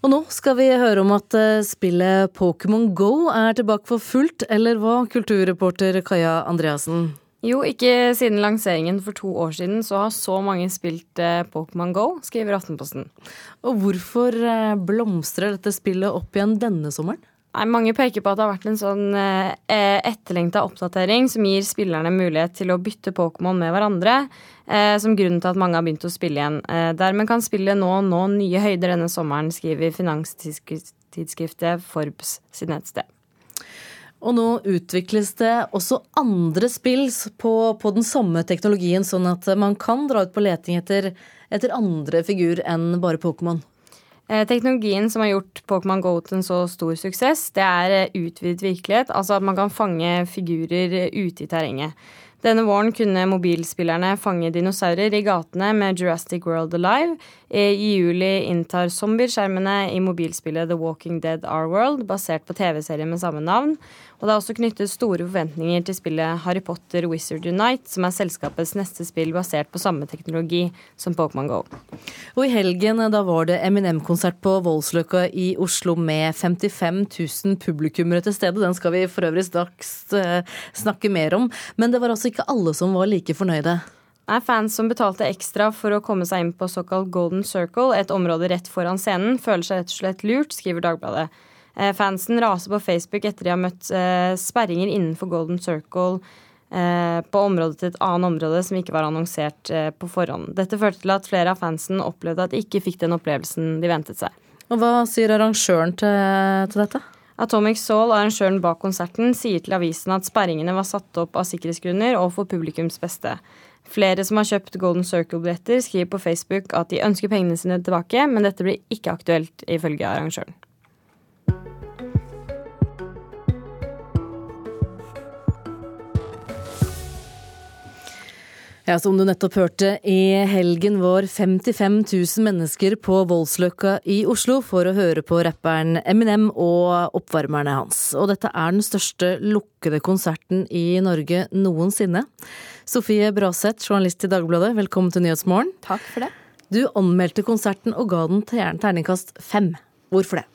Og nå skal vi høre om at eh, spillet Pokémon Go er tilbake for fullt, eller hva, kulturreporter Kaja Andreassen? Jo, ikke siden lanseringen for to år siden så har så mange spilt eh, Pokémon Go, skriver Aftenposten. Og hvorfor eh, blomstrer dette spillet opp igjen denne sommeren? Nei, mange peker på at det har vært en sånn eh, etterlengta oppdatering som gir spillerne mulighet til å bytte Pokémon med hverandre, eh, som grunnen til at mange har begynt å spille igjen. Eh, dermed kan spillet nå nå nye høyder denne sommeren, skriver finanstidsskriftet Forbes sitt nettsted. Og nå utvikles det også andre spill på, på, den samme teknologien, sånn at man kan dra ut på leting etter, etter andre figur enn bare Pokémon. Eh, teknologien som har gjort Pokémon GO til en så stor suksess, det er eh, utvidet virkelighet. Altså at man kan fange figurer eh, ute i terrenget. Denne våren kunne mobilspillerne fange dinosaurer i gatene med Jurassic World Alive. I juli inntar zombier skjermene i mobilspillet The Walking Dead Our World, basert på TV-serien med samme navn. Og det er også knyttet store forventninger til spillet Harry Potter Wizard Unite, som er selskapets neste spill basert på samme teknologi som Pokémon GO. Og i helgen da var det Eminem-konsert på Voldsløkka i Oslo med 55 000 publikummere til stede. Den skal vi for øvrig straks uh, snakke mer om. Men det var altså ikke alle som var like fornøyde. Nei, Fans som betalte ekstra for å komme seg inn på såkalt Golden Circle, et område rett foran scenen, føler seg rett og slett lurt, skriver Dagbladet. Eh, fansen raser på Facebook etter de har møtt eh, sperringer innenfor Golden Circle eh, på området til et annet område som ikke var annonsert på forhånd. Dette førte til at flere av fansen opplevde at de ikke fikk den opplevelsen de ventet seg. Og Hva sier arrangøren til, til dette? Atomic Soul, arrangøren bak konserten, sier til avisen at sperringene var satt opp av sikkerhetsgrunner og for publikums beste. Flere som har kjøpt Golden Circle-billetter, skriver på Facebook at de ønsker pengene sine tilbake, men dette blir ikke aktuelt, ifølge arrangøren. Ja, Som du nettopp hørte, i helgen var 55 000 mennesker på Voldsløkka i Oslo for å høre på rapperen Eminem og oppvarmerne hans. Og dette er den største lukkede konserten i Norge noensinne. Sofie Braseth, journalist i Dagbladet, velkommen til Nyhetsmorgen. Takk for det. Du anmeldte konserten og ga den terningkast fem. Hvorfor det?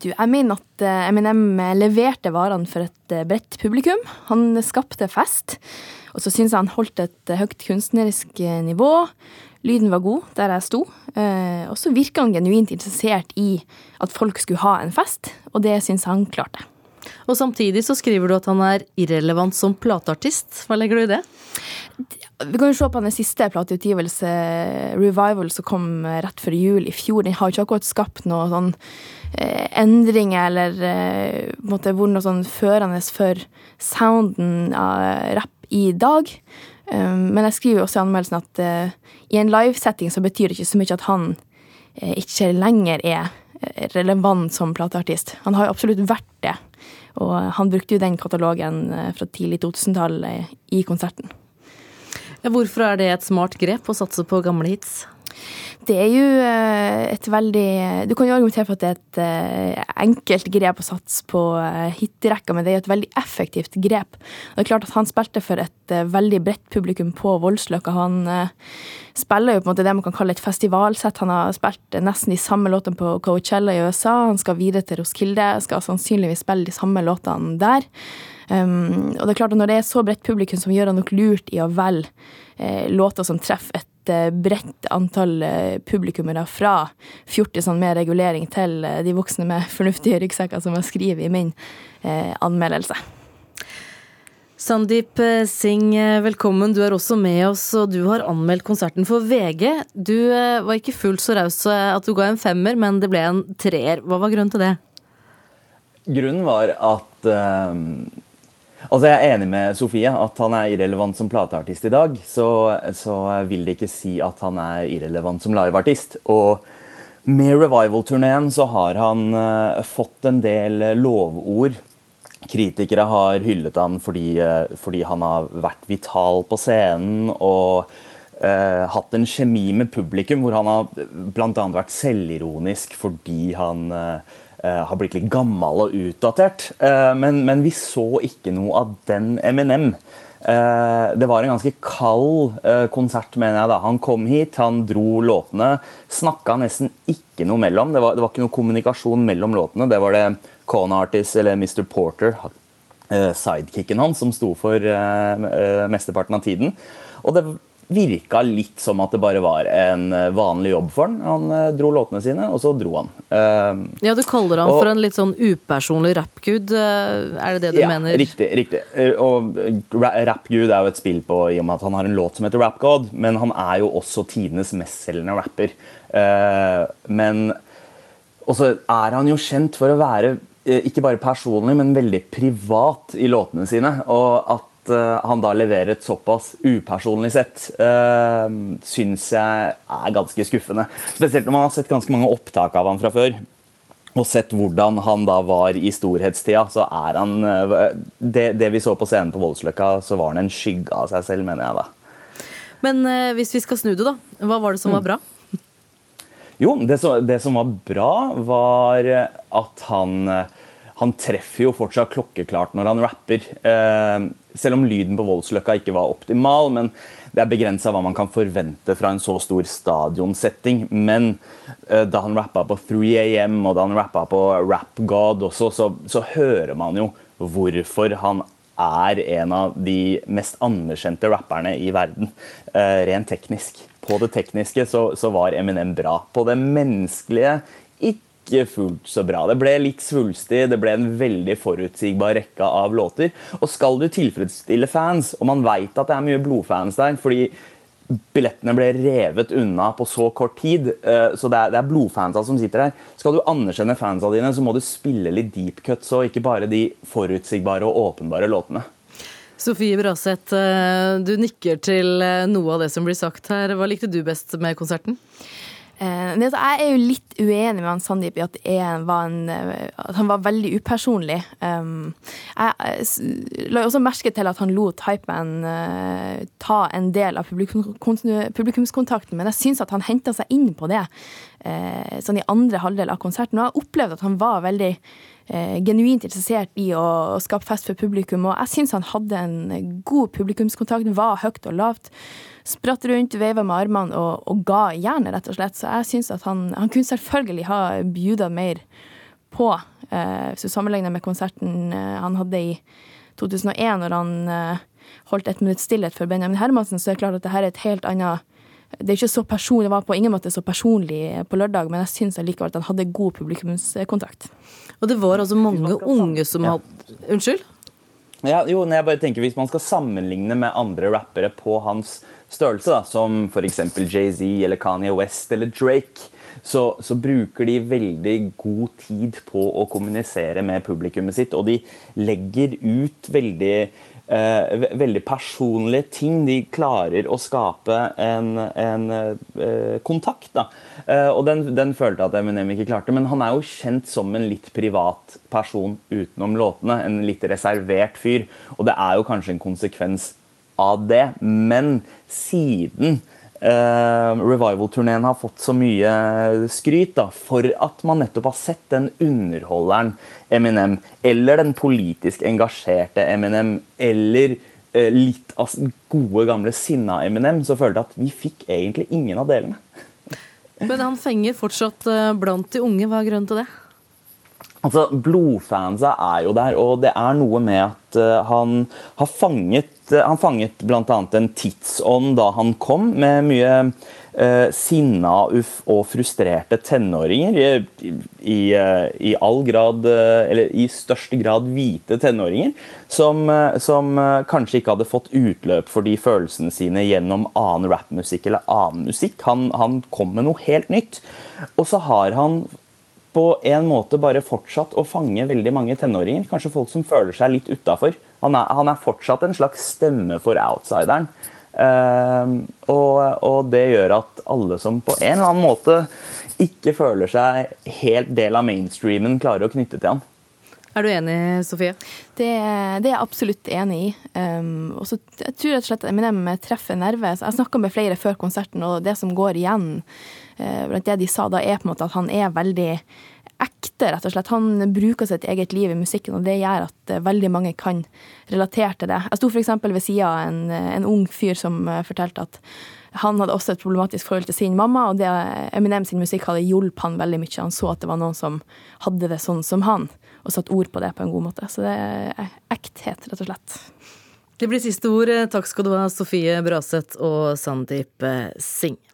Du, jeg mener at eh, Eminem leverte varene for et eh, bredt publikum. Han skapte fest. Og så syns jeg han holdt et høyt kunstnerisk eh, nivå. Lyden var god der jeg sto. Eh, og så virka han genuint interessert i at folk skulle ha en fest, og det syns han klarte. Og samtidig så skriver du at han er irrelevant som plateartist. Hva legger du i det? Vi kan jo se på den siste plateutgivelse, Revival, som kom rett før jul i fjor. Den har ikke akkurat skapt noen sånn eh, endringer eller eh, vært noe sånn førende for sounden av rapp i dag. Um, men jeg skriver også i anmeldelsen at uh, i en livesetting så betyr det ikke så mye at han eh, ikke lenger er relevant som plateartist. Han har jo absolutt vært det. Og han brukte jo den katalogen fra tidlig 2000-tall i konserten. Hvorfor er det et smart grep å satse på gamle hits? Det er jo eh, et veldig Du kan jo argumentere for at det er et eh, enkelt grep å satse på eh, hitrekka, men det er jo et veldig effektivt grep. Og Det er klart at Han spilte for et veldig bredt publikum på Voldsløkka. Han spiller jo på en måte det man kan kalle et festivalsett. Han har spilt nesten de samme låtene på Coachella i USA. Han skal videre til Roskilde, skal sannsynligvis spille de samme låtene der. Um, og det er klart at Når det er så bredt publikum som gjør han nok lurt i å velge eh, låter som treffer et Eh, bredt antall eh, publikummere fra fjortisene med regulering til eh, de voksne med fornuftige ryggsekker, som jeg skriver i min anmeldelse. Sandeep Singh, velkommen. Du er også med oss, og du har anmeldt konserten for VG. Du var ikke fullt så raus at du ga en femmer, men det ble en treer. Hva var grunnen til det? Grunnen var at Altså Jeg er enig med Sofie at han er irrelevant som plateartist i dag. Så, så vil det ikke si at han er irrelevant som liveartist. Og med Revival-turneen så har han uh, fått en del lovord. Kritikere har hyllet han fordi, uh, fordi han har vært vital på scenen og uh, hatt en kjemi med publikum hvor han har bl.a. vært selvironisk fordi han uh, har blitt litt gammel og utdatert. Eh, men, men, vi så ikke noe av den Eminem Eh, det var en ganske kald eh, konsert, mener jeg. da. Han kom hit, han dro låtene. Snakka nesten ikke noe mellom. Det var, det var ikke noe kommunikasjon mellom låtene. Det var det Kona Artist eller Mr. Porter, eh, sidekicken hans, som sto for mesteparten av tiden. Og det virka litt som at det bare var en eh, vanlig jobb for han. Han eh, dro låtene sine, og så dro han. Uh, ja, du kaller han og, for en litt sånn upersonlig rappgud. Er det det du ja, mener? Riktig. riktig. Og rappgud er jo et spill på i og med at han har en låt som heter Rap God, men han er jo også tidenes mestselgende rapper. Uh, men Og så er han jo kjent for å være ikke bare personlig, men veldig privat i låtene sine. Og at uh, han da leverer et såpass upersonlig sett, uh, syns jeg er ganske skuffende. Spesielt når man har sett ganske mange opptak av han fra før. Og sett hvordan han da var i storhetstida, så er han uh, det, det, vi så på scenen på Voldsløkka, så var han en skygge av seg selv, mener jeg da. Men hvis vi skal snu det, da. Hva var det som var bra? Jo, det, som, det som var bra, var at han han treffer jo fortsatt klokkeklart når han rapper. Eh, selv om lyden på Voldsløkka ikke var optimal, men det er begrensa hva man kan forvente fra en så stor stadionsetting. Men eh, da han rappa på 3AM og da han rappa på Rap God også, så, så, hører man jo hvorfor han er en av de mest anerkjente rapperne i verden, eh, rent teknisk. På det tekniske så, så var Eminem bra. På det menneskelige ikke ikke fullt så bra. Det ble litt svulstig, det ble en veldig forutsigbar rekke av låter. Og skal du tilfredsstille fans, og man veit at det er mye blodfans der fordi billettene ble revet unna på så kort tid, eh, så det er, det blodfansa som sitter her. Skal du anerkjenne fansa dine, så må du spille litt deep cuts og ikke bare de forutsigbare og åpenbare låtene. Sofie Braseth, eh, du nikker til eh, noe av det som blir sagt her. Hva likte du best med konserten? Eh, jeg er jo litt uenig med han Sandeep i at, eh, at han var veldig upersonlig. Um, jeg la også merke til at han lot Hypeman ta en del av publikum, publikumskontakten, men jeg syns at han henta seg inn på det sånn i andre halvdel av konserten. Og jeg opplevde at han var veldig genuint interessert i å, skape fest for publikum, og jeg syns han hadde en god publikumskontakt, var høyt og lavt spratt rundt, veiva med armene og, og, ga jernet, rett og slett. Så jeg syns at han, han kunne selvfølgelig ha bjuda mer på, eh, hvis du sammenligner med konserten eh, han hadde i 2001, når han eh, holdt et minutts stillhet for Benjamin Hermansen, så er det klart at det her er et helt annet det er ikke så personlig, det var på ingen måte så personlig på lørdag, men jeg syns allikevel at han hadde god publikumskontakt. Og det var altså mange unge som hadde Unnskyld? Ja, jo, jeg bare tenker Hvis man skal sammenligne med andre rappere på hans størrelse, da, som f.eks. Jay-Z eller Kanye West eller Drake, så, så, bruker de veldig god tid på å kommunisere med publikummet sitt. Og de legger ut veldig, eh, veldig personlige ting. De klarer å skape en, en eh, kontakt. Da. Eh, og den, den følte at Eminem ikke klarte. Men han er jo kjent som en litt privat person utenom låtene. En litt reservert fyr. Og det er jo kanskje en konsekvens av det. Men siden uh, revival-turneen har fått så mye skryt da, for at man nettopp har sett den underholderen Eminem, eller den politisk engasjerte Eminem, eller uh, litt av gode, gamle sinna Eminem, så følte jeg at vi fikk egentlig ingen av delene. Men han fenger fortsatt eh, blant de unge. Hva er grunnen til det? Altså, Blodfansa er jo der, og det er noe med at uh, han har fanget uh, Han fanget bl.a. en tidsånd da han kom, med mye uh, sinna og frustrerte tenåringer. I, i, i, all grad, eller i største grad hvite tenåringer, som, som kanskje ikke hadde fått utløp for de følelsene sine gjennom annen rappmusikk eller annen musikk. Han, han kom med noe helt nytt. Og så har han på en måte bare fortsatt å fange veldig mange tenåringer. Kanskje folk som føler seg litt utafor. Han, han, er fortsatt en slags stemme for outsideren. Uh, og, og, det gjør at alle som på en eller annen måte ikke føler seg helt del av mainstreamen, klarer å knytte til han. Er du enig, Sofie? Det, det er jeg absolutt enig i. Um, og så jeg tror rett og slett Eminem treffer nerve. Jeg snakka med flere før konserten, og det som går igjen uh, det de sa da, er på en måte at han er veldig ekte rett og slett. Han bruker sitt eget liv i musikken, og det gjør at veldig mange kan relatere til det. Jeg sto f.eks. ved sida av en, en, ung fyr som fortalte at han hadde også et problematisk forhold til sin mamma, og det Eminem sin musikk hadde hjulpet han veldig mye. Han så at det var noen som hadde det sånn som han, og satt ord på det på en god måte. Så det er ekthet, rett og slett. Det blir siste ord. Takk skal du ha, Sofie Braseth og Sandeep Singh.